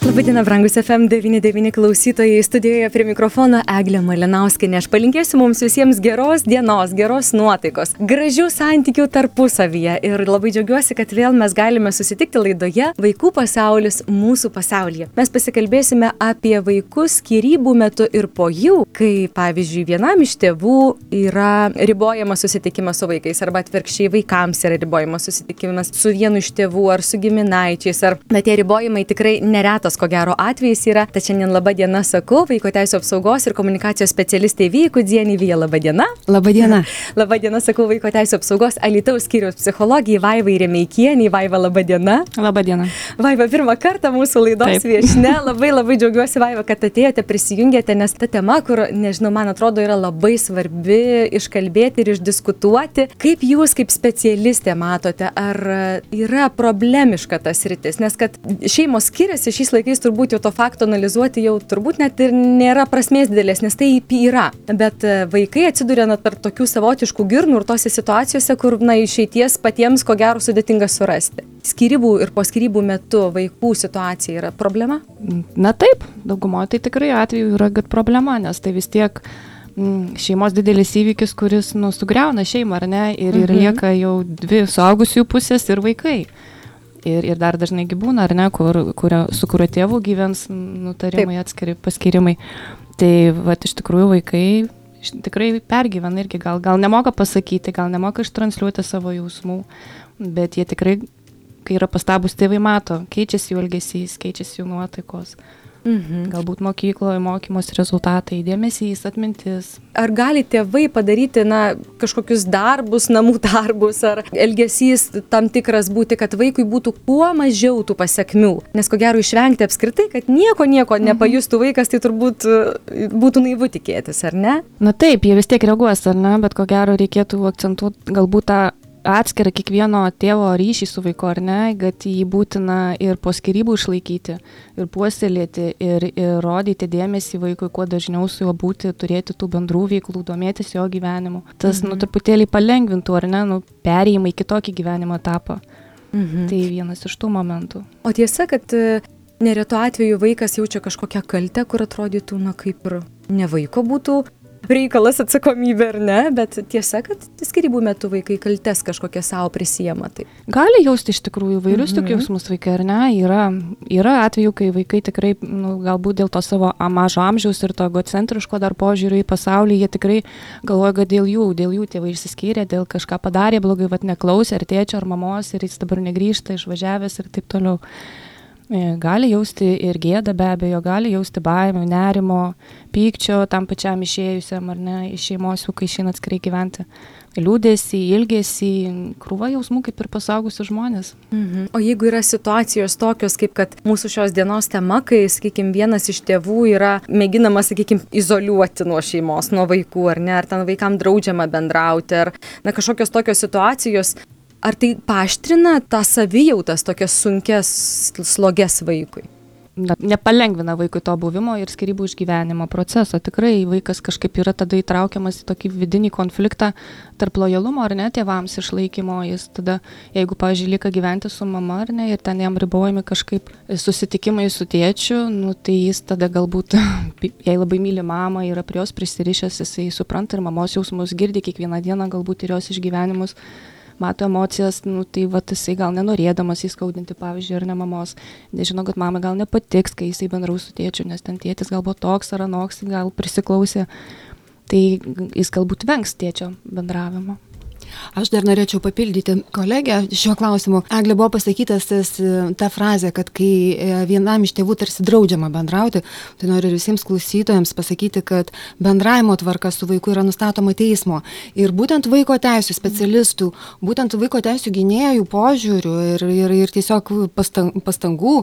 Labadiena, brangus FM99 klausytojai. Studijoje prie mikrofono Eglė Malinauskinė. Aš palinkėsiu mums visiems geros dienos, geros nuotaikos, gražių santykių tarpusavyje. Ir labai džiaugiuosi, kad vėl mes galime susitikti laidoje Vaikų pasaulis mūsų pasaulyje. Mes pasikalbėsime apie vaikus skirybų metu ir po jų, kai, pavyzdžiui, vienam iš tėvų yra ribojamas susitikimas su vaikais, arba atvirkščiai vaikams yra ribojamas susitikimas su vienu iš tėvų ar su giminaičiais. Ar, na, tie ribojimai tikrai neretas ko gero atvejis yra. Tad šiandien laba diena sakau, vaiko teisų apsaugos ir komunikacijos specialistė Vyku Dzienį Vyja, laba diena. Labą dieną. Labą dieną sakau vaiko teisų apsaugos Alitaus skyriaus psichologijai Vaivai Remeikienį. Vaiva, laba diena. Labą dieną. Vaiva, pirmą kartą mūsų laidos Taip. viešne. Labai labai džiaugiuosi, Vaiva, kad atėjote, prisijungėte, nes ta tema, kur, nežinau, man atrodo, yra labai svarbi iškalbėti ir išdiskutuoti. Kaip jūs, kaip specialistė, matote, ar yra problemiška tas rytis? Nes kad šeimos skiriasi šiais laikais laikais turbūt jau to fakto analizuoti jau turbūt net ir nėra prasmės didelės, nes tai yra. Bet e, vaikai atsiduria net per tokių savotiškų girnų ir tose situacijose, kur, na, išeities patiems ko gero sudėtinga surasti. Skirybų ir po skirybų metu vaikų situacija yra problema? Na taip, daugumoje tai tikrai atveju yra kad problema, nes tai vis tiek mm, šeimos didelis įvykis, kuris nusugriauna šeimą, ar ne, ir, mhm. ir lieka jau dvi suaugusių pusės ir vaikai. Ir, ir dar dažnai gyvūna, ar ne, kur, kurio, su kurio tėvu gyvens nutarimai, Taip. atskiri paskirimai. Tai va, iš tikrųjų vaikai tikrai pergyvena irgi, gal, gal nemoka pasakyti, gal nemoka ištransliuoti savo jausmų, bet jie tikrai, kai yra pastabus tėvai, mato, keičiasi jų elgesys, keičiasi jų nuotaikos. Mhm. Galbūt mokykloje mokymos rezultatai, dėmesys, atmintis. Ar gali tėvai padaryti na, kažkokius darbus, namų darbus, ar elgesys tam tikras būti, kad vaikui būtų kuo mažiau tų pasiekmių? Nes ko gero išvengti apskritai, kad nieko, nieko mhm. nepajustų vaikas, tai turbūt būtų naivu tikėtis, ar ne? Na taip, jie vis tiek reaguos, ar ne, bet ko gero reikėtų akcentuoti galbūt tą atskirą kiekvieno tėvo ryšį su vaiku, ar ne, kad jį būtina ir po skirybų išlaikyti, ir puoselėti, ir, ir rodyti dėmesį vaikui, kuo dažniau su juo būti, turėti tų bendrų veiklų, domėtis jo gyvenimu. Tas, nu, mhm. nu, truputėlį palengvintų, ar ne, nu, perėjimą į kitokį gyvenimo etapą. Mhm. Tai vienas iš tų momentų. O tiesa, kad e, neretu atveju vaikas jaučia kažkokią kaltę, kur atrodytų, na, kaip ir ne vaiko būtų reikalas atsakomybė ar ne, bet tiesa, kad skirybų metu vaikai kaltes kažkokią savo prisijama. Tai. Gali jausti iš tikrųjų įvairius mhm. tokius jausmus vaikai, ar ne? Yra, yra atvejų, kai vaikai tikrai, nu, galbūt dėl to savo mažo amžiaus ir to egocentriško dar požiūrio į pasaulį, jie tikrai galvoja, kad dėl jų, dėl jų tėvai išsiskyrė, dėl kažką padarė blogai, vad neklausė, ar tėčio, ar mamos, ir jis dabar negrįžta, išvažiavęs ir taip toliau. E, gali jausti ir gėdą be abejo, gali jausti baimę, nerimo, pykčio tam pačiam išėjusiam ar ne iš šeimos, kai išeina atskirai gyventi. Liūdėsi, ilgėsi, krūva jausmų kaip ir pasaugusi žmonės. Mhm. O jeigu yra situacijos tokios, kaip kad mūsų šios dienos tema, kai, sakykime, vienas iš tėvų yra mėginamas, sakykime, izoliuoti nuo šeimos, nuo vaikų, ar ne, ar ten vaikam draudžiama bendrauti, ar na, kažkokios tokios situacijos, Ar tai paaštrina tą savijautas tokias sunkes sloges vaikui? Na, nepalengvina vaikui to buvimo ir skirybų išgyvenimo proceso. Tikrai vaikas kažkaip yra tada įtraukiamas į tokį vidinį konfliktą tarp lojalumo ar ne tėvams išlaikymo. Jis tada, jeigu, pavyzdžiui, lieka gyventi su mama ar ne ir ten jam ribojami kažkaip susitikimai su tėčiu, nu, tai jis tada galbūt, jei labai myli mamą, yra prie jos prisirišęs, jisai supranta ir mamos jausmus girdi kiekvieną dieną galbūt ir jos išgyvenimus mato emocijas, nu, tai va jisai gal nenorėdamas įskaudinti, pavyzdžiui, ar ne mamos, nežino, kad mamai gal nepatiks, kai jisai bendraus su tėčiu, nes ten tėtis galbūt toks ar anoks, gal prisiklausė, tai jis galbūt vengs tėčio bendravimo. Aš dar norėčiau papildyti kolegę šiuo klausimu. Eglė buvo pasakytas tas, ta frazė, kad kai e, vienam iš tėvų tarsi draudžiama bendrauti, tai noriu visiems klausytojams pasakyti, kad bendravimo tvarka su vaiku yra nustatoma teismo. Ir būtent vaiko teisų specialistų, būtent vaiko teisų gynėjų požiūrių ir, ir, ir tiesiog pastangų,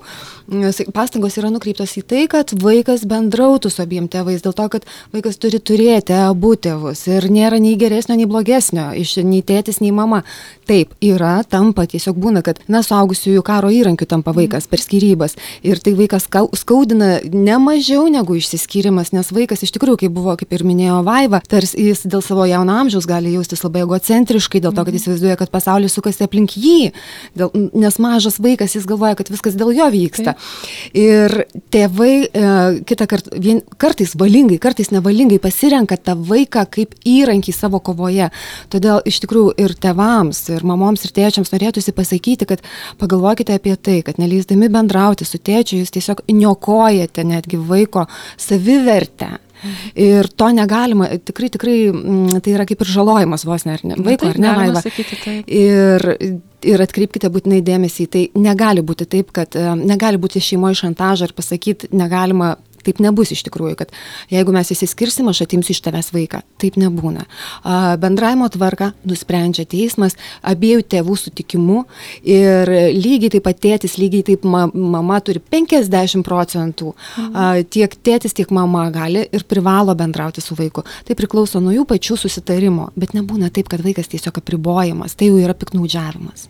pastangos yra nukreiptos į tai, kad vaikas bendrautų su abiem tėvais, dėl to, kad vaikas turi turėti abu tėvus ir nėra nei geresnio, nei blogesnio iš nei tėvų tėtis, nei mama. Taip, yra, tampa, tiesiog būna, kad, na, suaugusiųjų karo įrankių tampa vaikas per skirybas. Ir tai vaikas skaudina ne mažiau negu išsiskyrimas, nes vaikas iš tikrųjų, kaip buvo, kaip ir minėjo Vaiva, tarsi jis dėl savo jauno amžiaus gali jaustis labai egocentriškai, dėl to, kad jis įsivaizduoja, kad pasaulis sukasi aplink jį, dėl, nes mažas vaikas jis galvoja, kad viskas dėl jo vyksta. Taip. Ir tėvai e, kitą kartą, vien, kartais valingai, kartais nevalingai pasirenka tą vaiką kaip įrankį savo kovoje. Todėl iš tikrųjų ir tevams, ir mamoms, ir tėčiams norėtųsi pasakyti, kad pagalvokite apie tai, kad neleisdami bendrauti su tėčiu, jūs tiesiog niokojate netgi vaiko savivertę. Ir to negalima, tikrai, tikrai, mm, tai yra kaip ir žalojimas vos ne, ar ne, vaiko, ar ne, vaiva. Ir, ir atkreipkite būtinai dėmesį, tai negali būti taip, kad negali būti šeimoje šantažą ir pasakyti, negalima Taip nebus iš tikrųjų, kad jeigu mes įsiskirsim, aš atimsiu iš tavęs vaiką. Taip nebūna. Bendravimo tvarka nusprendžia teismas abiejų tėvų sutikimu ir lygiai taip pat tėtis, lygiai taip ma mama turi 50 procentų. Mhm. Tiek tėtis, tiek mama gali ir privalo bendrauti su vaiku. Tai priklauso nuo jų pačių susitarimo, bet nebūna taip, kad vaikas tiesiog apribojamas. Tai jau yra piknaudžiavimas.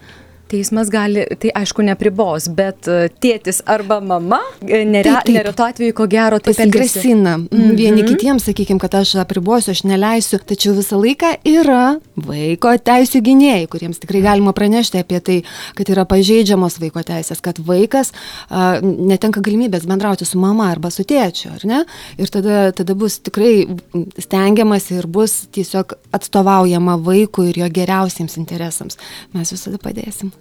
Teismas gali, tai aišku, nepribos, bet e, tėtis arba mama, e, nere, neretu atveju, ko gero, taip grasina. Mm -hmm. Vieni kitiems, sakykime, kad aš apribosiu, aš neleisiu, tačiau visą laiką yra vaiko teisų gynėjai, kuriems tikrai galima pranešti apie tai, kad yra pažeidžiamos vaiko teisės, kad vaikas a, netenka galimybės bendrauti su mama arba su tėčiu, ar ne? Ir tada, tada bus tikrai stengiamas ir bus tiesiog atstovaujama vaikui ir jo geriausiems interesams. Mes visada padėsim.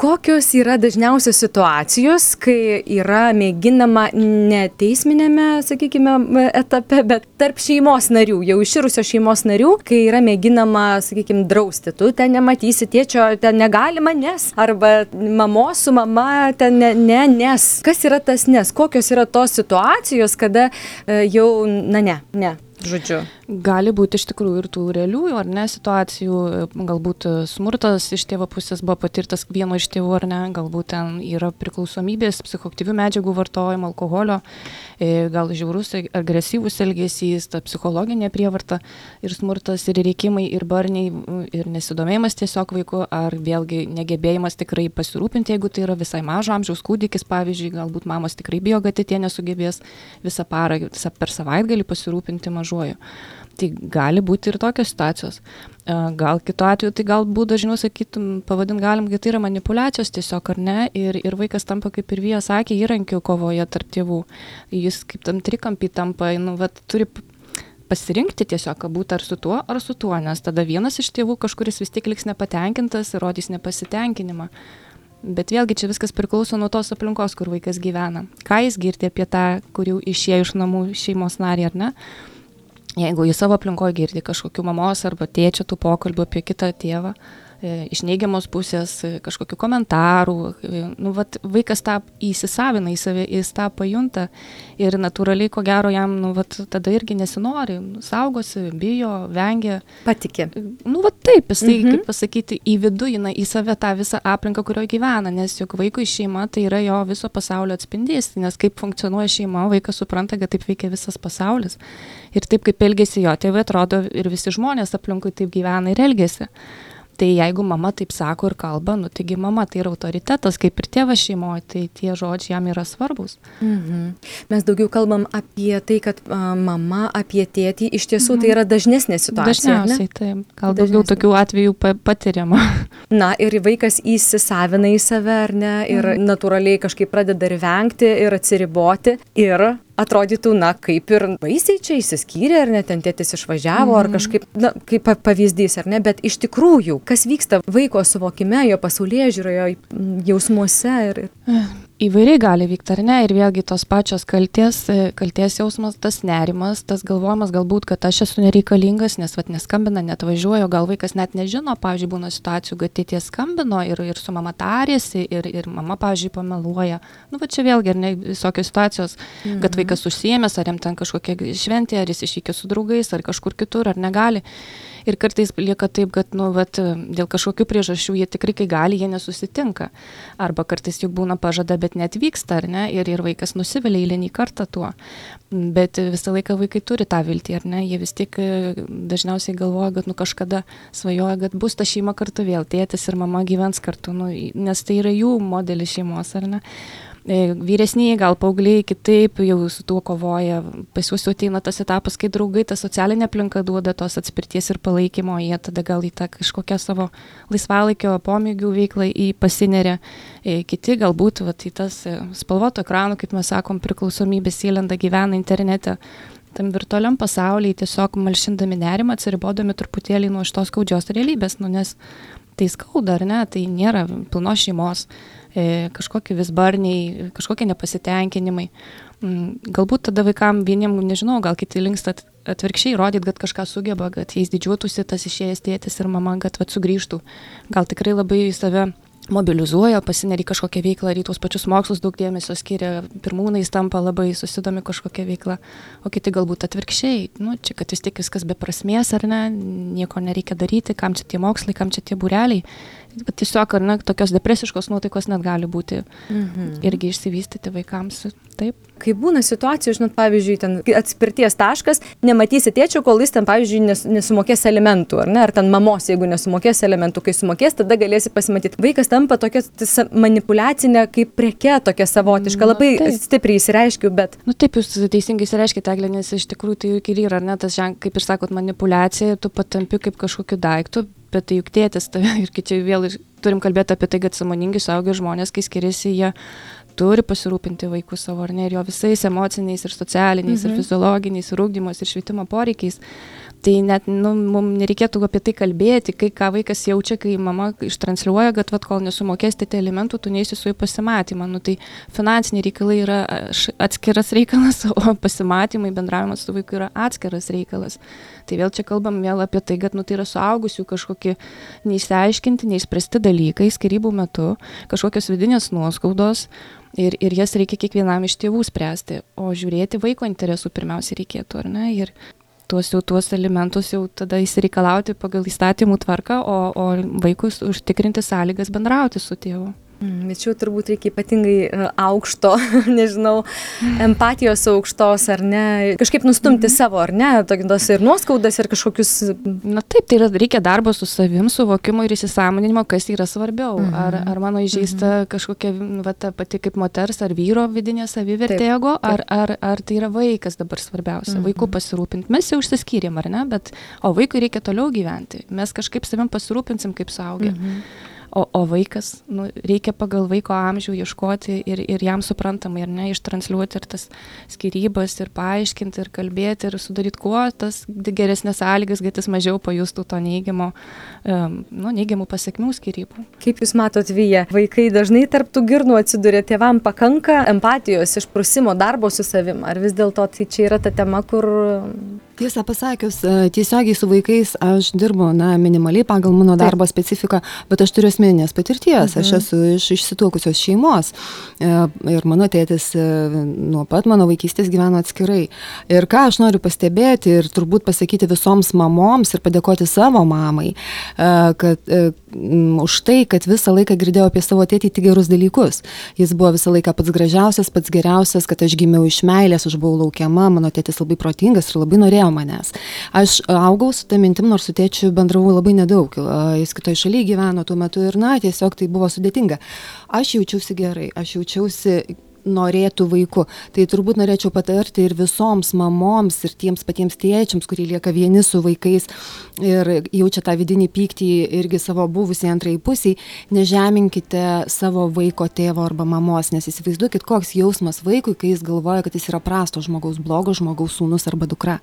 Kokios yra dažniausios situacijos, kai yra mėginama ne teisminėme, sakykime, etape, bet tarp šeimos narių, jau iširusio šeimos narių, kai yra mėginama, sakykime, drausti, tu ten nematysi tėčio, ten negalima nes, arba mamos su mama ten ne, ne nes. Kas yra tas nes? Kokios yra tos situacijos, kada e, jau, na ne, ne, žodžiu. Gali būti iš tikrųjų ir tų realių, ar ne, situacijų, galbūt smurtas iš tėvo pusės buvo patirtas vieno iš tėvų, ar ne, galbūt ten yra priklausomybės, psichoktyvių medžiagų vartojimo, alkoholio, e, gal žiaurus, agresyvus elgesys, ta psichologinė prievarta ir smurtas, ir reikimai, ir barniai, ir nesidomėjimas tiesiog vaiku, ar vėlgi negebėjimas tikrai pasirūpinti, jeigu tai yra visai mažo amžiaus kūdikis, pavyzdžiui, galbūt mamos tikrai bijo, kad tie nesugebės visą parą, visą per savaitgalį pasirūpinti mažuoju. Tai gali būti ir tokios situacijos. Gal kitu atveju, tai galbūt dažniau sakytum, pavadint galim, kad tai yra manipulacijos tiesiog ar ne, ir, ir vaikas tampa, kaip ir Vija sakė, įrankiu kovoje tarp tėvų. Jis kaip tam trikampį tampa, nu, vat, turi pasirinkti tiesiog būti ar su tuo, ar su tuo, nes tada vienas iš tėvų kažkuris vis tiek liks nepatenkintas ir rodys nepasitenkinimą. Bet vėlgi čia viskas priklauso nuo tos aplinkos, kur vaikas gyvena. Ką jis girdi apie tą, kur jau išėjo iš namų šeimos narį ar ne jeigu jis savo aplinkoj girdi kažkokių mamos arba tėčio tų pokalbių apie kitą tėvą, iš neigiamos pusės e, kažkokių komentarų. E, nu, vat, vaikas tą įsisavina į save, jis tą pajunta ir natūraliai, ko gero, jam nu, vat, tada irgi nesinori, saugosi, bijo, vengia. Patikė. Nu, vat, taip, jis tai, mhm. kaip pasakyti, į vidų, į, į save tą visą aplinką, kurioje gyvena, nes juk vaikui šeima tai yra jo viso pasaulio atspindys, nes kaip funkcionuoja šeima, vaikas supranta, kad taip veikia visas pasaulis. Ir taip, kaip elgesi jo tėvai, atrodo, ir visi žmonės aplinkui taip gyvena ir elgesi tai jeigu mama taip sako ir kalba, nu taigi mama tai yra autoritetas, kaip ir tėvas šeimoje, tai tie žodžiai jam yra svarbus. Mhm. Mes daugiau kalbam apie tai, kad mama, apie tėtį, iš tiesų mhm. tai yra dažnesnė situacija. Dažniausiai, taip, gal Dažnesnė. daugiau tokių atvejų patiriama. Na ir vaikas įsisavina į save, ar ne, ir mhm. natūraliai kažkaip pradeda ir vengti, ir atsiriboti, ir atrodytų, na, kaip ir baisiai čia įsiskyrė, ar ne, ten tėtis išvažiavo, ar mhm. kažkaip, na, kaip pavyzdys, ar ne, bet iš tikrųjų, kas vyksta vaiko suvokime, jo pasaulyje žiūrojo, jausmuose ir... Įvairiai gali vykti, ar ne, ir vėlgi tos pačios kalties, e, kalties jausmas, tas nerimas, tas galvojimas galbūt, kad aš esu nereikalingas, nes vat neskambina, net važiuoju, gal vaikas net nežino, pavyzdžiui, būna situacijų, kad tėtie skambino ir, ir su mama tarėsi, ir, ir mama, pavyzdžiui, pameluoja. Nu, va čia vėlgi, ar ne, visokios situacijos, mhm. kad vaikas užsiemęs, ar jam ten kažkokia šventė, ar jis išvykė su draugais, ar kažkur kitur, ar negali. Ir kartais lieka taip, kad, nu, vat, dėl kažkokių priežasčių jie tikrai, kai gali, jie nesusitinka. Arba kartais juk būna pažada, bet net vyksta, ar ne? Ir, ir vaikas nusivelia eilinį kartą tuo. Bet visą laiką vaikai turi tą viltį, ar ne? Jie vis tik e, dažniausiai galvoja, kad, nu, kažkada svajoja, kad bus ta šeima kartu vėl, tėtis ir mama gyvens kartu, nu, nes tai yra jų modelis šeimos, ar ne? E, vyresniai, gal paaugliai kitaip jau su tuo kovoja, pas juos ateina tas etapas, kai draugai, ta socialinė aplinka duoda tos atspirties ir palaikymo, jie tada gal į tą kažkokią savo laisvalaikio pomėgių veiklą į pasinerę, e, kiti galbūt vat, į tas e, spalvoto ekranų, kaip mes sakom, priklausomybės įlenda gyvena internete, tam virtualiam pasaulyje tiesiog malšindami nerimą, atsiribodami truputėlį nuo šitos skaudžios realybės, nu, nes tai skauda, ar ne, tai nėra pilnos šeimos. E, kažkokie vis barniai, kažkokie nepasitenkinimai. Mm, galbūt tada vaikam vieniem, nežinau, gal kiti linksta atvirkščiai rodyti, kad kažką sugeba, kad jais didžiuotųsi tas išėjęs tėtis ir mama, kad vat sugrįžtų. Gal tikrai labai į save mobilizuoja, pasineria į kažkokią veiklą, tuos pačius mokslus daug dėmesio skiria, pirmūnais tampa labai susidomi kažkokią veiklą, o kiti galbūt atvirkščiai, nu, čia kad vis tiek viskas be prasmės ar ne, nieko nereikia daryti, kam čia tie mokslai, kam čia tie bureliai, tiesiog, ar ne, tokios depresiškos nuotaikos net gali būti mhm. irgi išsivystyti vaikams. Taip. Kai būna situacijų, žinot, pavyzdžiui, ten atspirties taškas, nematysi tėčio, kol jis ten, pavyzdžiui, nes, nesumokės elementų, ar ne, ar ten mamos, jeigu nesumokės elementų, kai sumokės, tada galėsi pasimatyti. Vaikas tampa tokia manipulacinė kaip preke, tokia savotiška, labai taip. stipriai įsireiškiu, bet... Nu taip, jūs teisingai įsireiškite, Eglė, nes iš tikrųjų tai juk ir yra, ar ne, tas ženklas, kaip ir sakot, manipulacija, tu patampi kaip kažkokiu daiktu, bet tai juk tėtis tave ir kai čia vėl turim kalbėti apie tai, kad samoningi suaugę žmonės, kai skiriasi, jie turi pasirūpinti vaikų savo ar ne ir jo visais emociniais ir socialiniais mhm. ir fiziologiniais ir ūkdymos ir švietimo poreikiais tai net nu mum nereikėtų apie tai kalbėti kai ką vaikas jaučia kai mama ištransliuoja kad vat kol nesumokėsite alimentų tu neisi su į pasimatymą. Nu tai finansiniai reikalai yra atskiras reikalas o pasimatymai bendravimas su vaiku yra atskiras reikalas. Tai vėl čia kalbam vėl apie tai kad nu tai yra suaugusių kažkokie neišsiaiškinti neišspręsti dalykai skyrybų metu kažkokios vidinės nuoskaudos ir ir jas reikia kiekvienam iš tėvų spręsti. O žiūrėti vaiko interesų pirmiausia reikėtų ar ne? Ir tuos jau tuos alimentus jau tada išsireikalauti pagal įstatymų tvarką, o, o vaikus užtikrinti sąlygas bendrauti su tėvu. Mm, bet čia turbūt reikia ypatingai e, aukšto, nežinau, empatijos aukštos ar ne, kažkaip nustumti mm -hmm. savo ar ne, tokios ir nuoskaudas ir kažkokius. Na taip, tai yra, reikia darbo su savim, suvokimo ir įsisamoninimo, kas yra svarbiau. Mm -hmm. Ar, ar mano įžeista mm -hmm. kažkokia, va, ta pati kaip moters ar vyro vidinė savivertė ego, ar, ar, ar tai yra vaikas dabar svarbiausia, mm -hmm. vaikų pasirūpinti. Mes jau užsiskyrėm, ar ne, bet, o vaikui reikia toliau gyventi. Mes kažkaip savim pasirūpinsim kaip suaugę. Mm -hmm o o vaikas nu reikia pagal vaiko amžių ieškoti ir ir jam suprantamai ar ne ištransliuoti ir tas skyrybas ir paaiškinti ir kalbėti ir sudaryt kuo tas geresnes sąlygas kad jis mažiau pajustų to neigiamo nu neigiamų pasekmių skyrybų. Kaip jūs matot vija vaikai dažnai tarp tų girnų atsiduria tėvam pakanka empatijos išprusimo darbo su savim. Ar vis dėlto tai čia yra ta tema kur tiesą pasakius e, tiesiogiai su vaikais aš dirbu na minimaliai pagal mano darbo specifiką bet aš turiu asmeninės patirties. Aš mhm. esu iš išsituokusios šeimos e, ir mano tėtis e, nuo pat mano vaikystės gyveno atskirai. Ir ką aš noriu pastebėti ir turbūt pasakyti visoms mamoms ir padėkoti savo mamai kad už tai kad visą laiką girdėjau apie savo tėtį tik gerus dalykus. Jis buvo visą laiką pats gražiausias pats geriausias kad aš gimiau iš meilės aš buvau laukiama mano tėtis labai protingas ir labai norėjo manęs. Aš augau su tą mintim, nors su tėčiu bendravau labai nedaug. Jis kitoje šalyje gyveno tuo metu ir, na, tiesiog tai buvo sudėtinga. Aš jaučiausi gerai, aš jaučiausi norėtų vaiku. Tai turbūt norėčiau patarti ir visoms mamoms, ir tiems patiems tėčiams, kurie lieka vieni su vaikais ir jaučia tą vidinį pyktį irgi savo buvusiai antrai pusiai, nežeminkite savo vaiko tėvo arba mamos, nes įsivaizduokit, koks jausmas vaikui, kai jis galvoja, kad jis yra prasto žmogaus, blogo žmogaus sūnus arba dukra.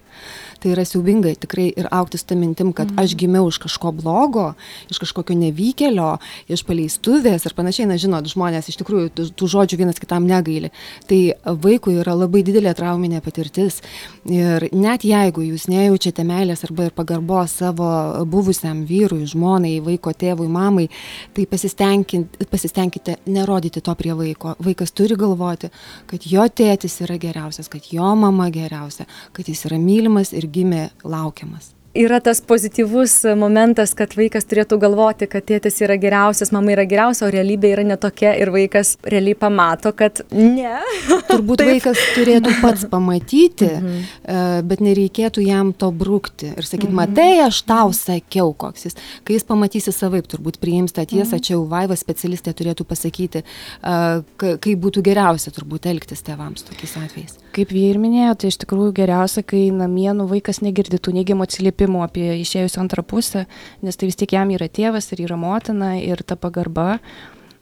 Tai yra siaubingai tikrai ir aukti su tą mintim, kad mm. aš gimiau iš kažko blogo, iš kažkokio nevykėlio, iš paleistuvės ir panašiai, na žinot, žmonės iš tikrųjų tų žodžių vienas kitam nega negaili. Tai vaikui yra labai didelė trauminė patirtis. Ir net jeigu jūs nejaučiate meilės arba ir pagarbos savo buvusiam vyrui, žmonai, vaiko tėvui, mamai, tai pasistengkite nerodyti to prie vaiko. Vaikas turi galvoti, kad jo tėtis yra geriausias, kad jo mama geriausia, kad jis yra mylimas ir gimė laukiamas yra tas pozityvus momentas, kad vaikas turėtų galvoti, kad tėtis yra geriausias, mama yra geriausia, o realybė yra netokia ir vaikas realiai pamato, kad ne. Turbūt vaikas turėtų pats pamatyti, mhm. E, bet nereikėtų jam to brūkti ir sakyti, mhm. matai, aš tau sakiau, koks jis. Kai jis pamatysi savaip, turbūt priims tą tiesą, mhm. čia jau vaiva specialistė turėtų pasakyti, e, kaip būtų geriausia turbūt elgtis tėvams tokiais atvejais. Kaip jie ir minėjo, tai iš tikrųjų geriausia, kai namie nu, vaikas negirdytų neigiamų atsiliepimų apie išėjusią antrą pusę, nes tai vis tiek jam yra tėvas ir yra motina ir ta pagarba.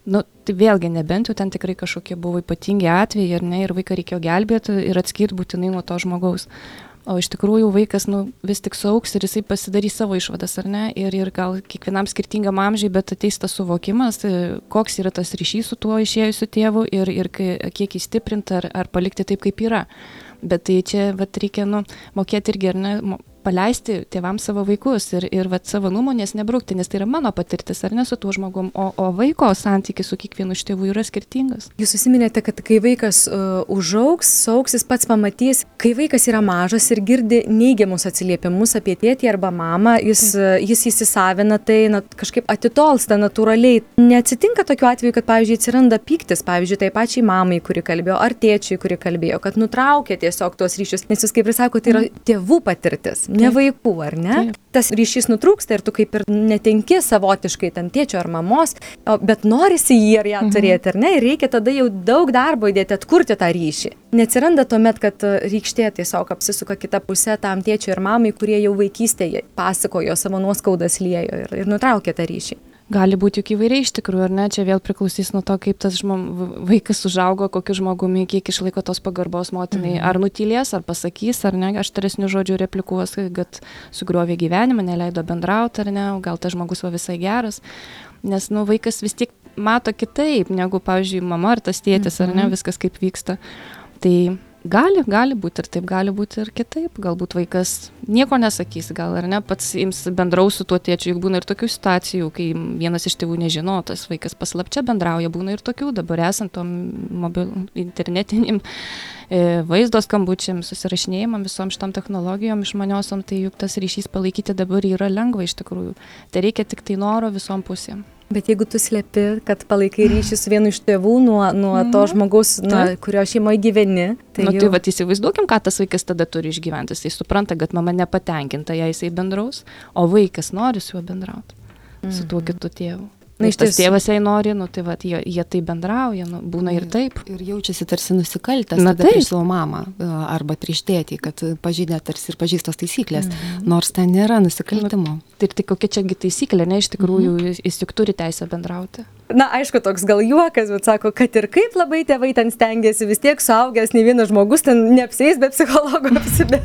Nu, tai vėlgi, nebent jau ten tikrai kažkokie buvo ypatingi atvejai, ar ne, ir vaiką reikėjo gelbėti ir atskirti būtinai nuo to žmogaus. O iš tikrųjų vaikas nu, vis tik sauks ir jisai pasidarys savo išvadas, ar ne? Ir, ir gal kiekvienam skirtingam amžiai, bet ateis tas suvokimas, e, koks yra tas ryšys su tuo išėjusiu tėvu ir, ir kiek įstiprinti ar, ar palikti taip, kaip yra. Bet tai čia vat, reikia nu, mokėti irgi, ar ne, paleisti tėvams savo vaikus ir, ir vat, savo nuomonės nebraukti, nes tai yra mano patirtis, ar ne su tuo žmogum, o, o vaiko santykis su kiekvienu iš tėvų yra skirtingas. Jūs susiminėte, kad kai vaikas uh, užaugs, sauksis, pats pamatys, kai vaikas yra mažas ir girdi neigiamus atsiliepimus apie tėtį arba mamą, jis, uh, jis įsisavina tai na, kažkaip atitolsta natūraliai. Neatsitinka tokiu atveju, kad, pavyzdžiui, atsiranda pyktis, pavyzdžiui, tai pačiai mamai, kuri kalbėjo, ar tėčiui, kuri kalbėjo, kad nutraukė tiesiog tuos ryšius, nes jūs kaip ir sakote, tai yra mhm. tėvų patirtis ne vaikų, ar ne? Taip. Tas ryšys nutrūksta ir tu kaip ir netenki savotiškai ten tėčio ar mamos, bet norisi jį ar ją mhm. turėti, ar ne? Ir reikia tada jau daug darbo įdėti atkurti tą ryšį. Neatsiranda tuomet, kad e, rykštė tiesiog apsisuka kitą pusę tam tėčiui ir mamai, kurie jau vaikystėje pasakojo savo nuoskaudas liejo ir, ir nutraukė tą ryšį. Gali būti juk įvairiai iš tikrųjų, ar ne? Čia vėl priklausys nuo to, kaip tas žmom, vaikas užaugo, kokiu žmogumi, kiek išlaiko tos pagarbos motinai. Mhm. Ar nutylės, ar pasakys, ar ne, aš taresnių žodžių replikuos, kad sugriovė gyvenimą, neleido bendrauti, ar ne, gal tas žmogus va visai geras. Nes, nu, vaikas vis tiek mato kitaip, negu, pavyzdžiui, mama ar tas tėtis, mhm. ar ne, mhm. viskas kaip vyksta. Tai gali gali būt ir taip gali būt ir kitaip. Galbūt vaikas nieko nesakys gal ar ne pats ims bendraus su tuo tėčiu. Juk būna ir tokių situacijų kai vienas iš tėvų nežino o tas vaikas paslapčia bendrauja. Būna ir tokių dabar esant tom mobil internetinėm e, vaizdo skambučiam susirašinėjimam visom šitom technologijom išmaniosiom tai juk tas ryšys palaikyti dabar yra lengva iš tikrųjų. Tereikia tiktai noro visom pusėm Bet jeigu tu slepi, kad palaikai ryšį su vienu iš tėvų nuo, nuo mm. to mhm. žmogaus, nuo kurio šeimoje gyveni. Tai, nu, jau... tai va, įsivaizduokim, ką tas vaikas tada turi išgyventi. Jis supranta, kad mama nepatenkinta, jei jisai bendraus, o vaikas nori su juo bendrauti, mm. su tuo mhm. kitu tėvu. Na, iš tiesų. Tėvas jai nori, nu, tai va, jie, jie tai bendrauja, nu, būna ir taip. Ir jaučiasi tarsi nusikaltęs Na, prieš savo mamą arba prieš tėtį, kad pažydė tarsi ir pažįstos taisyklės, -hmm. nors ten nėra nusikaltimo. Nu, tai, tai kokia čiagi taisyklė, ne, iš tikrųjų -hmm. jis juk turi teisę bendrauti na aišku toks gal juokas bet sako kad ir kaip labai tėvai ten stengiasi vis tiek suaugęs nei vienas žmogus ten neapsieis be psichologo be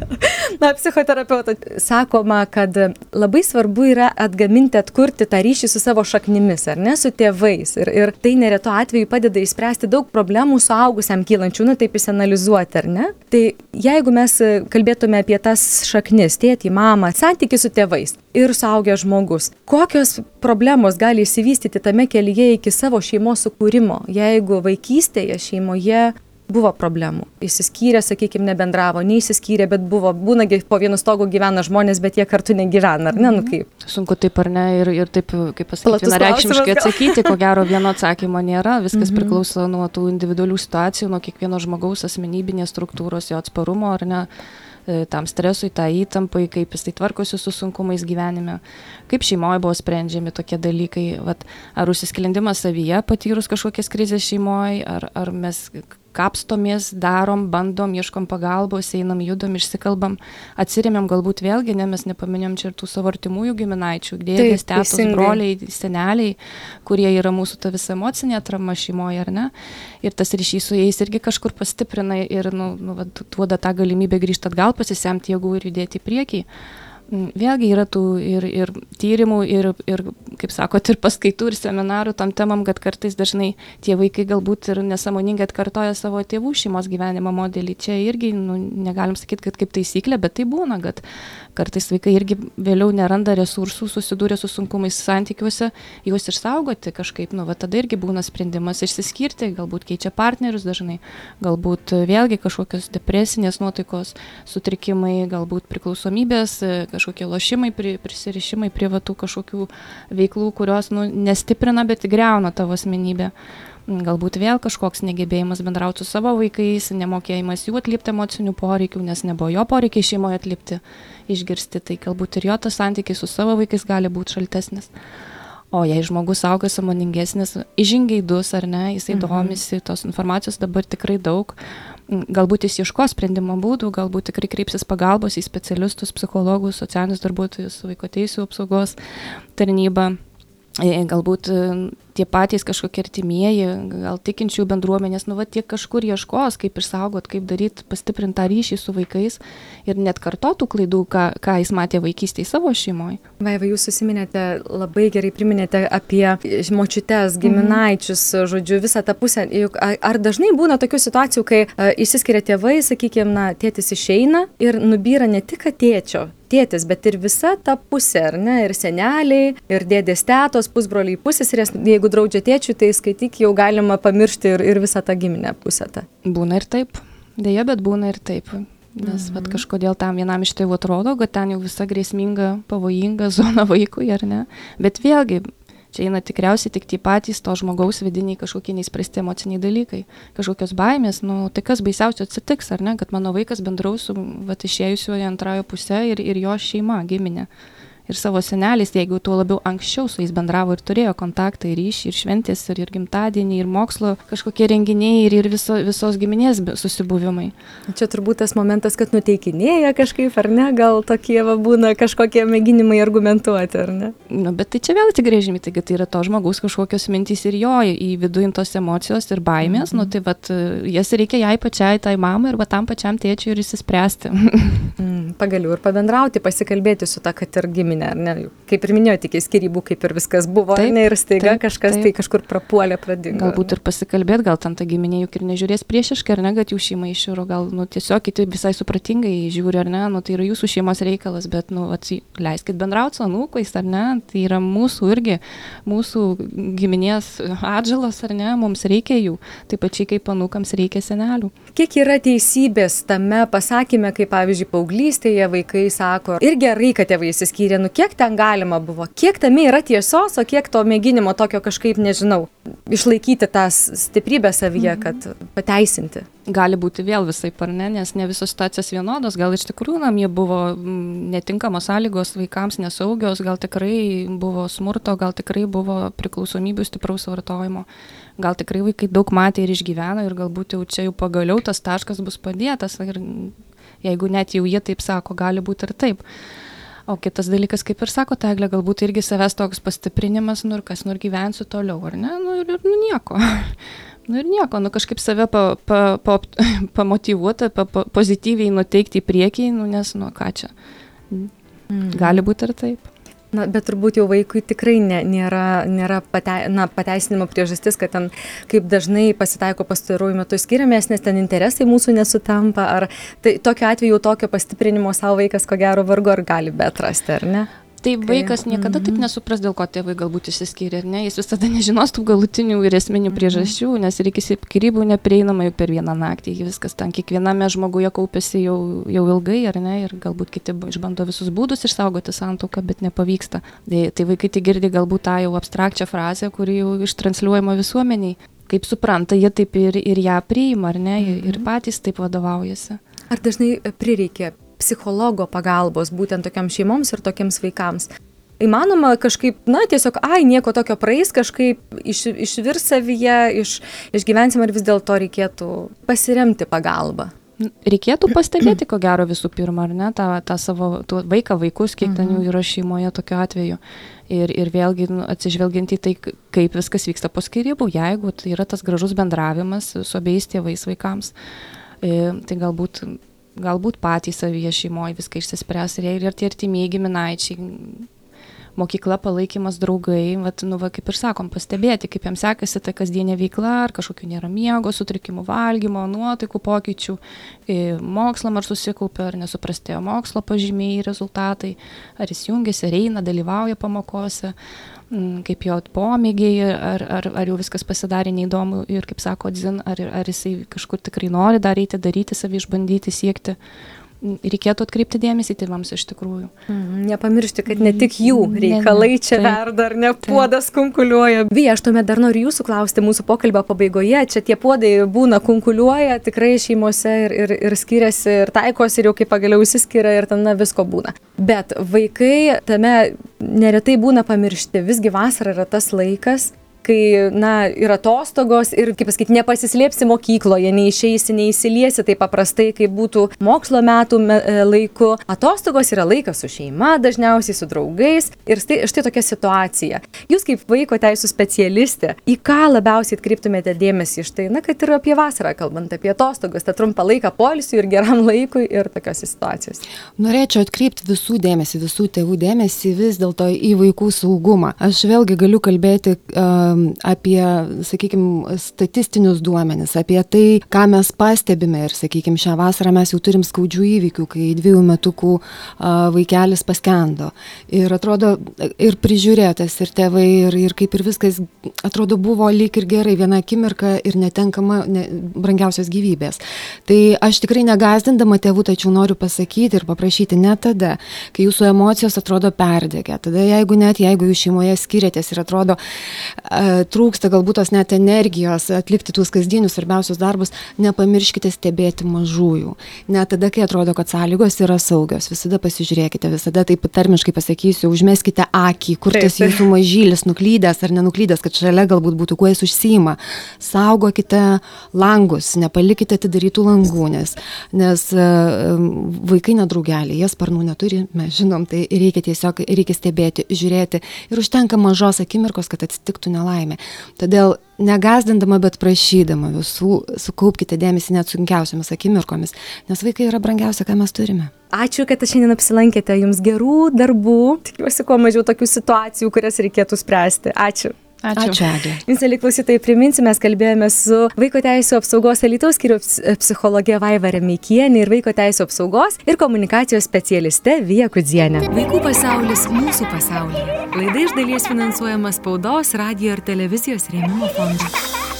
na psichoterapeuto. Sakoma kad labai svarbu yra atgaminti atkurti tą ryšį su savo šaknimis ar ne su tėvais. Ir ir tai neretu atveju padeda išspręsti daug problemų suaugusiam kylančių na taip išsianalizuoti ar ne? Tai jeigu mes kalbėtume apie tas šaknis tėtį mamą santykį su tėvais ir suaugęs žmogus kokios problemos gali išsivystyti tame kelyje iki savo šeimos sukūrimo jeigu vaikystėje šeimoje buvo problemų išsiskyrė sakykim nebendravo neišsiskyrė bet buvo būna po vienu stogu gyvena žmonės bet jie kartu negyvena ar ne nu mhm. kaip sunku taip ar ne ir ir taip kaip pasakyt vienareikšmiškai atsakyti ko gero vieno atsakymo nėra viskas mhm. priklauso nuo tų individualių situacijų nuo kiekvieno žmogaus asmenybinės struktūros jo atsparumo ar ne tam stresui, tą įtampai, kaip jisai tvarkosi su sunkumais gyvenime, kaip šeimoje buvo sprendžiami tokie dalykai, vat, ar užsisklendimas savyje patyrus kažkokias krizės šeimoje, ar, ar mes kapstomės, darom, bandom, ieškom pagalbos, einam, judam, išsikalbam, atsiriamėm galbūt vėlgi, ne mes nepaminėm čia ir tų savo artimųjų giminaičių, dėdės, tetos, broliai, seneliai, kurie yra mūsų ta visa emocinė atrama šeimoje, ar ne? Ir tas ryšys su jais irgi kažkur pastiprina ir nu, nu, duoda tą galimybę grįžti atgal, pasisemti jėgų ir judėti į priekį. Vėlgi yra tų ir, ir tyrimų, ir, ir, kaip sakot, ir paskaitų, ir seminarų tam temam, kad kartais dažnai tie vaikai galbūt ir nesąmoningai atkartoja savo tėvų šeimos gyvenimo modelį. Čia irgi nu, negalim sakyti, kad kaip taisyklė, bet tai būna, kad kartais vaikai irgi vėliau neranda resursų, susidūrė su sunkumais santykiuose, juos išsaugoti kažkaip, nu, va tada irgi būna sprendimas išsiskirti, galbūt keičia partnerius dažnai, galbūt vėlgi kažkokios depresinės nuotaikos sutrikimai, galbūt priklausomybės, kažkokie lošimai, pri, prisirišimai prie vatų kažkokių veiklų, kurios nu, nestiprina, bet greuna tavo asmenybę. Galbūt vėl kažkoks negebėjimas bendrauti su savo vaikais, nemokėjimas jų atliepti emocinių poreikių, nes nebuvo jo poreikiai šeimoje atliepti, išgirsti, tai galbūt ir jo tas santykis su savo vaikais gali būti šaltesnis. O jei žmogus auga samoningesnis, įžingeidus ar ne, jisai mhm. domisi, tos informacijos dabar tikrai daug, galbūt jis ieško sprendimo būdų, galbūt tikrai kreipsis pagalbos į specialistus, psichologus, socialinius darbuotojus, vaiko teisų apsaugos tarnybą E, galbūt tie patys kažkokie artimieji, gal tikinčių bendruomenės, nu va tiek kažkur ieškos, kaip išsaugot, kaip daryti pastiprintą ryšį su vaikais ir net kartotų klaidų, ką, ką jis matė vaikystėje savo šeimoje. Vaiva, jūs susiminėte, labai gerai priminėte apie močiutes, mhm. giminaičius, mhm. žodžiu, visą tą pusę. Juk ar dažnai būna tokių situacijų, kai uh, išsiskiria tėvai, sakykime, na, tėtis išeina ir nubyra ne tik tėčio tėtis, bet ir visa ta pusė, ar ne, ir seneliai, ir dėdės tetos, pusbroliai, pusėsirės, jeigu draudžia tėčiui, tai skaityk, jau galima pamiršti ir, ir visą tą giminę pusę. tą. Būna ir taip, dėja, bet būna ir taip. Nes mhm. kažkodėl tam vienam iš tėvų atrodo, kad ten jau visa grėsminga, pavojinga zona vaikui, ar ne. Bet vėlgi, čia eina tikriausiai tik tie patys to žmogaus vidiniai kažkokie neįspręsti emociniai dalykai, kažkokios baimės, nu, tai kas baisiausio atsitiks, ar ne, kad mano vaikas bendraus su vat, išėjusioje antrojo pusė ir, ir jo šeima, giminė ir savo seneliais, jeigu tuo labiau anksčiau su jais bendravo ir turėjo kontaktą ir ryšį, ir šventės, ir, ir gimtadienį, ir mokslo kažkokie renginiai, ir, ir viso, visos giminės susibūvimai. Čia turbūt tas momentas, kad nuteikinėja kažkaip, ar ne, gal tokie va, būna kažkokie mėginimai argumentuoti, ar ne? Nu, bet tai čia vėl atsigrėžimi, tai tai yra to žmogaus kažkokios mintys ir jo į vidų intos emocijos ir baimės, mm -hmm. nu tai vat, jas reikia jai pačiai, tai mamai ir va tam pačiam tėčiui ir įsispręsti. mm, pagaliau ir pabendrauti, pasikalbėti su ta, kad ir gimė giminę, ar ne? Kaip ir minėjote, iki skirybų kaip ir viskas buvo, taip, ne, ir staiga taip, kažkas taip. tai kažkur prapuolė, pradingo. Galbūt ir pasikalbėti, gal ten ta giminė juk ir nežiūrės priešiškai, ar ne, kad jų šeima iširo, gal, nu, tiesiog kiti visai supratingai žiūri, ar ne, nu, tai yra jūsų šeimos reikalas, bet, nu, atsi, leiskit bendrauti su anūkais, ar ne, tai yra mūsų irgi, mūsų giminės atžalas, ar ne, mums reikia jų, taip pačiai kaip anūkams reikia senelių. Kiek yra teisybės tame pasakymė, kaip pavyzdžiui, paauglystėje vaikai sako, ir gerai, kad tėvai įsiskyrė, nu kiek ten galima buvo, kiek tame yra tiesos, o kiek to mėginimo tokio kažkaip, nežinau, išlaikyti tą stiprybę savyje, mhm. kad pateisinti. Gali būti vėl visai par ne, nes ne visos situacijos vienodos, gal iš tikrųjų namie buvo netinkamos sąlygos vaikams nesaugios, gal tikrai buvo smurto, gal tikrai buvo priklausomybių stipraus vartojimo, gal tikrai vaikai daug matė ir išgyveno ir galbūt jau čia jau pagaliau tas taškas bus padėtas ir jeigu net jau jie taip sako, gali būti ir taip. O kitas dalykas, kaip ir sako, Teglė, galbūt irgi savęs toks pastiprinimas, nu ir kas, nu ir gyvensiu toliau, ar ne, nu ir, nu nieko. Nu ir nieko, nu kažkaip save pa, pa, pa, pamotivuoti, pa, pa, pozityviai nuteikti į priekį, nu nes, nu ką čia. Mm. Gali būti ir taip. Na, bet turbūt jau vaikui tikrai ne, nėra, nėra pate, na, pateisinimo priežastis, kad ten kaip dažnai pasitaiko pastaruoju metu skiriamės, nes ten interesai mūsų nesutampa. Ar tai tokiu atveju tokio pastiprinimo savo vaikas ko gero vargu ar gali betrasti, ar ne? Tai vaikas niekada taip mhm. nesupras, dėl ko tėvai galbūt išsiskyrė, ne? Jis visada nežinos tų galutinių ir esminių mhm. priežasčių, nes ir iki skirybų neprieinama jau per vieną naktį, viskas ten kiekviename žmoguje kaupėsi jau, jau ilgai, ar ne, ir galbūt kiti išbando visus būdus išsaugoti santuoką, bet nepavyksta. Tai, tai vaikai tik girdi galbūt tą jau abstrakčią frazę, kuri jau ištransliuojama visuomeniai. Kaip supranta, jie taip ir, ir ją priima, ar ne, ir mhm. patys taip vadovaujasi. Ar dažnai prireikia psichologo pagalbos būtent tokiams šeimoms ir tokiems vaikams. Įmanoma kažkaip, na, tiesiog, ai, nieko tokio praeis, kažkaip iš, išvirs savyje, iš, išgyvensim, ar vis dėlto reikėtų pasiremti pagalbą. Reikėtų pastebėti, ko gero visų pirma, ar ne, tą, tą savo vaiką, vaikus, kiek ten jų mhm. yra šeimoje tokiu atveju. Ir, ir vėlgi nu, atsižvelgiant į tai, kaip viskas vyksta po skirybų, jeigu tai yra tas gražus bendravimas su abiejais tėvais vaikams, e, tai galbūt galbūt patys savyje šeimoje viską išsispręs ir, ir tie artimieji giminaičiai, mokykla, palaikymas, draugai, vat, nu, va, kaip ir sakom, pastebėti, kaip jiems sekasi ta kasdienė veikla, ar kažkokių nėra miego, sutrikimų valgymo, nuotaikų pokyčių, mokslam ar susikaupia, ar nesuprastėjo mokslo pažymiai, rezultatai, ar jis jungiasi, ar eina, dalyvauja pamokose, kaip jo pomėgiai, ar, ar, ar jau viskas pasidarė neįdomu ir, kaip sako Dzin, ar, ar jisai kažkur tikrai nori daryti, daryti, savį išbandyti, siekti. Reikėtų atkreipti dėmesį tėvams iš tikrųjų. Mm, nepamiršti, kad ne tik jų reikalai čia taip, verda, ar ne puodas kunkuliuoja. Vyja, aš tuomet dar noriu jūsų klausti mūsų pokalbio pabaigoje. Čia tie puodai būna kunkuliuoja tikrai šeimose ir, ir, ir skiriasi, ir taikosi, ir jau kaip pagaliau įsiskiria, ir ten na, visko būna. Bet vaikai tame neretai būna pamiršti. Visgi vasara yra tas laikas, kai, na, yra atostogos ir, kaip pasakyti, nepasislėpsi mokykloje, neišeisi, neįsiliesi taip paprastai, kaip būtų mokslo metų me, e, laiku. Atostogos yra laikas su šeima, dažniausiai su draugais ir štai, štai tokia situacija. Jūs kaip vaiko teisų specialistė, į ką labiausiai atkreiptumėte dėmesį iš tai, na, kad ir apie vasarą, kalbant apie atostogas, tą trumpą laiką polisiui ir geram laikui ir tokios situacijos. Norėčiau atkreipti visų dėmesį, visų tėvų dėmesį vis dėlto į vaikų saugumą. Aš vėlgi galiu kalbėti uh, apie, sakykime, statistinius duomenis, apie tai, ką mes pastebime. Ir, sakykime, šią vasarą mes jau turim skaudžių įvykių, kai dviejų metukų vaikelis paskendo. Ir atrodo, ir prižiūrėtas, ir tėvai, ir, ir kaip ir viskas, atrodo, buvo lyg ir gerai, viena akimirka ir netenkama ne, brangiausios gyvybės. Tai aš tikrai negazdindama tėvų, tačiau noriu pasakyti ir paprašyti ne tada, kai jūsų emocijos atrodo perdegę. Tada jeigu net, jeigu jūs šeimoje skiriatės ir atrodo, trūksta galbūt tos net energijos atlikti tuos kasdienius svarbiausius darbus, nepamirškite stebėti mažųjų. Net tada, kai atrodo, kad sąlygos yra saugios, visada pasižiūrėkite, visada taip tarmiškai pasakysiu, užmeskite akį, kur tas jūsų mažylis nuklydęs ar nenuklydęs, kad šalia galbūt būtų kuo jis užsima. Saugokite langus, nepalikite atidarytų langų, nes, nes vaikai nedraugeliai, jie sparnų neturi, mes žinom, tai reikia tiesiog, reikia stebėti, žiūrėti ir užtenka mažos akimirkos, kad atsitiktų nelaimė nelaimė. Todėl negazdindama, bet prašydama visų, sukaupkite dėmesį net sunkiausiamis akimirkomis, nes vaikai yra brangiausia, ką mes turime. Ačiū, kad šiandien apsilankėte, jums gerų darbų, tikiuosi kuo mažiau tokių situacijų, kurias reikėtų spręsti. Ačiū. Ačiū. Ačiū Eglė. Jums, eli klausytojai, priminsiu, mes kalbėjome su Vaiko Teisų apsaugos Alitaus skiriaus psichologė Vaiva Remeikienė ir Vaiko Teisų apsaugos ir komunikacijos specialiste Vija Kudzienė. Vaikų pasaulis mūsų pasaulyje. Laida iš dalies finansuojama spaudos, radio ir televizijos rėmimo fondo.